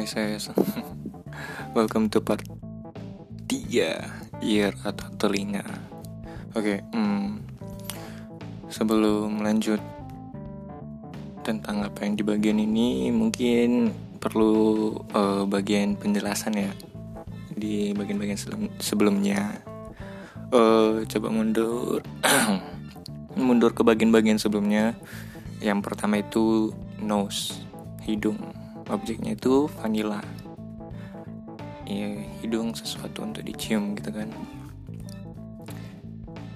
Hai saya Welcome to part 3 Ear atau telinga. Oke hmm, Sebelum lanjut Tentang apa yang di bagian ini Mungkin perlu uh, bagian penjelasan ya Di bagian-bagian sebelumnya. Uh, Coba mundur Mundur ke bagian-bagian sebelumnya. Yang pertama itu Nose Hidung objeknya itu vanilla. Ya hidung sesuatu untuk dicium gitu kan.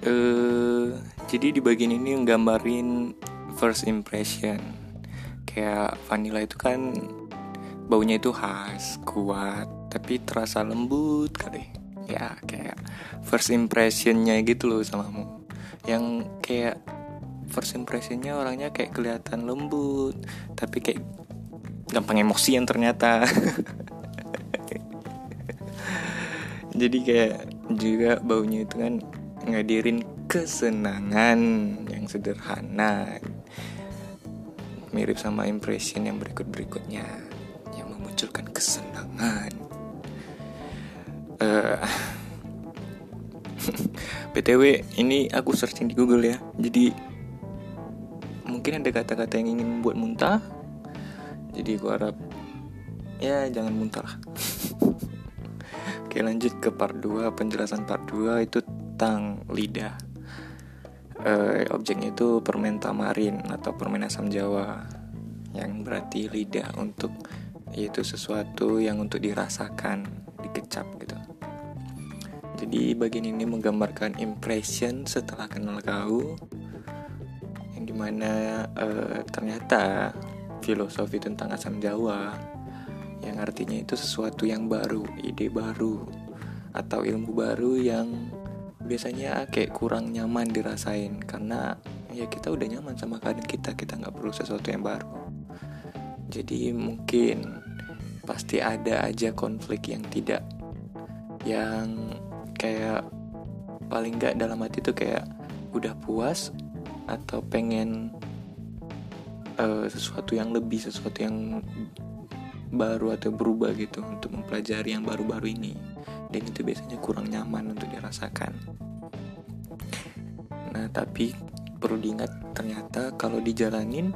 Eh jadi di bagian ini nggambarin first impression. Kayak vanilla itu kan baunya itu khas kuat tapi terasa lembut kali. Ya kayak first impressionnya gitu loh samamu. Yang kayak first impressionnya orangnya kayak kelihatan lembut tapi kayak gampang emosian ternyata. Jadi kayak juga baunya itu kan ngadirin kesenangan yang sederhana. Mirip sama impression yang berikut-berikutnya yang memunculkan kesenangan. Uh, eh, btw ini aku searching di Google ya. Jadi mungkin ada kata-kata yang ingin membuat muntah jadi gue harap ya jangan muntah lah. Oke lanjut ke part 2 penjelasan part 2 itu tentang lidah. Uh, objeknya itu permen tamarin atau permen asam jawa yang berarti lidah untuk yaitu sesuatu yang untuk dirasakan dikecap gitu. Jadi bagian ini menggambarkan impression setelah kenal kau yang di mana uh, ternyata filosofi tentang asam Jawa yang artinya itu sesuatu yang baru, ide baru atau ilmu baru yang biasanya kayak kurang nyaman dirasain karena ya kita udah nyaman sama keadaan kita, kita nggak perlu sesuatu yang baru. Jadi mungkin pasti ada aja konflik yang tidak yang kayak paling nggak dalam hati tuh kayak udah puas atau pengen uh, sesuatu yang lebih sesuatu yang baru atau berubah gitu untuk mempelajari yang baru-baru ini. Dan itu biasanya kurang nyaman untuk dirasakan. Nah tapi perlu diingat ternyata kalau dijalanin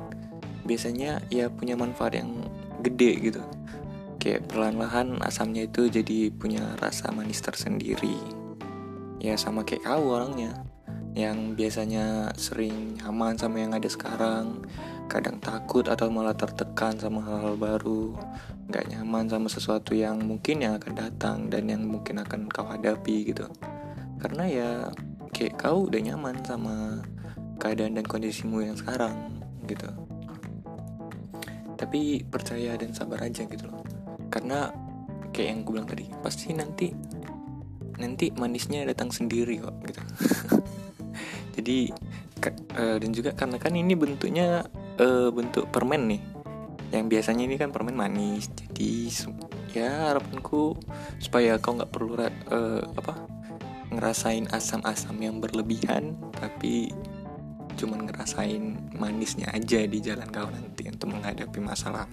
biasanya ya punya manfaat yang gede gitu. Kayak perlahan-lahan asamnya itu jadi punya rasa manis tersendiri. Ya sama kayak kau orangnya yang biasanya sering aman sama yang ada sekarang kadang takut atau malah tertekan sama hal-hal baru. Nggak nyaman sama sesuatu yang mungkin yang akan datang dan yang mungkin akan kau hadapi gitu. Karena ya kayak kau udah nyaman sama keadaan dan kondisimu yang sekarang gitu. Tapi percaya dan sabar aja gitu loh. Karena kayak yang gue bilang tadi pasti nanti nanti manisnya datang sendiri kok gitu. Jadi uh, dan juga karena kan ini bentuknya uh, bentuk permen nih yang biasanya ini kan permen manis jadi ya harapanku supaya kau nggak perlu uh, apa ngerasain asam-asam yang berlebihan tapi cuman ngerasain manisnya aja di jalan kau nanti untuk menghadapi masalah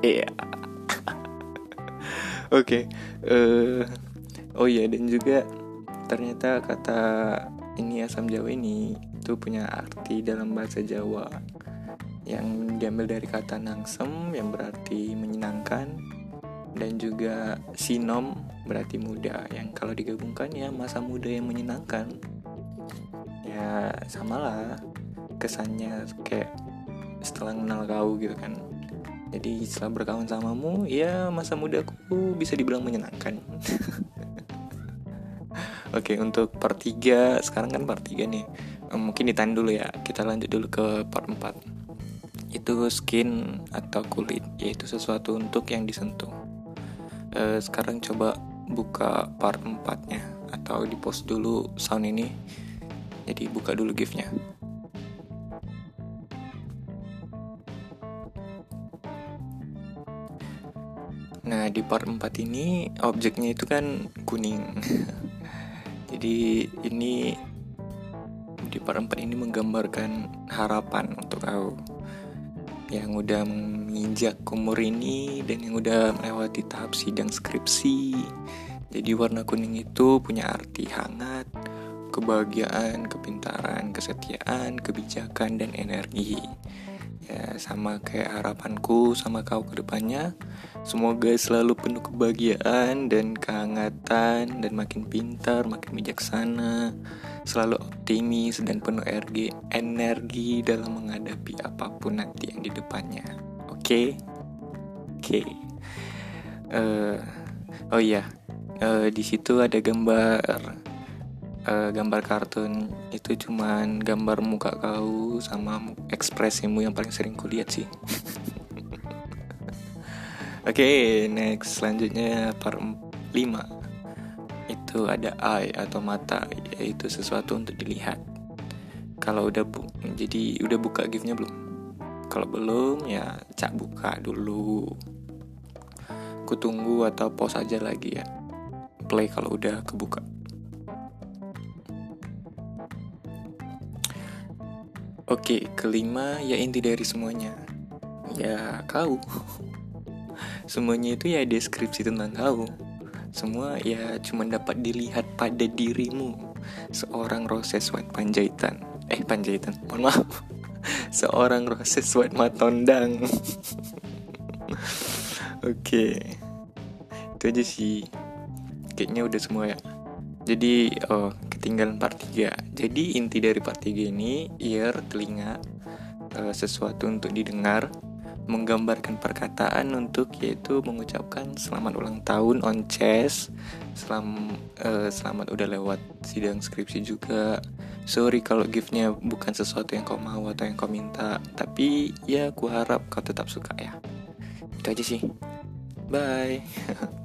iya yeah. oke okay. uh, oh iya dan juga ternyata kata ini asam jawa ini itu punya arti dalam bahasa Jawa yang diambil dari kata nangsem yang berarti menyenangkan dan juga sinom berarti muda yang kalau digabungkan ya masa muda yang menyenangkan ya samalah kesannya kayak setelah kenal kau gitu kan jadi setelah berkawan samamu ya masa mudaku bisa dibilang menyenangkan Oke, untuk part 3 sekarang kan part 3 nih. Mungkin ditahan dulu ya. Kita lanjut dulu ke part 4. Itu skin atau kulit, yaitu sesuatu untuk yang disentuh. Uh, sekarang coba buka part 4-nya atau di post dulu sound ini. Jadi buka dulu GIF-nya. Nah, di part 4 ini objeknya itu kan kuning. Jadi ini di part 4 ini menggambarkan harapan untuk kau. Yang udah menginjak umur ini dan yang udah melewati tahap sidang skripsi. Jadi warna kuning itu punya arti hangat, kebahagiaan, kepintaran, kesetiaan, kebijakan, dan energi. Ya, sama kayak harapanku sama kau ke depannya. Semoga selalu penuh kebahagiaan dan kehangatan dan makin pintar, makin bijaksana, selalu optimis dan penuh energi, energi dalam menghadapi apa pun nanti yang di depannya. Oke? Okay? Oke. Okay. Uh, oh iya, uh, di situ ada gambar uh, gambar kartun itu cuman gambar muka kau sama ekspresimu yang paling sering kulihat sih Oke, okay, next selanjutnya part 5 itu ada eye atau mata yaitu sesuatu untuk dilihat. Kalau udah bu jadi udah buka giftnya belum? Kalau belum ya cak buka dulu. Kutunggu atau pause aja lagi ya. Play kalau udah kebuka. Oke, kelima ya inti dari semuanya. Ya, kau. Semuanya itu ya deskripsi tentang kau. Semua ya cuma dapat dilihat pada dirimu. Seorang Roses White Panjaitan. Eh, Panjaitan. Mohon maaf. Seorang Roses White Matondang. Oke. Itu aja sih. Kayaknya udah semua ya. Jadi, oh, ketinggalan part 3. Jadi, inti dari part 3 ini, ear, telinga, uh, sesuatu untuk didengar, menggambarkan perkataan untuk yaitu mengucapkan selamat ulang tahun on chess selam uh, selamat udah lewat sidang skripsi juga. Sorry kalau giftnya bukan sesuatu yang kau mau atau yang kau minta tapi ya aku harap kau tetap suka ya. Itu aja sih. Bye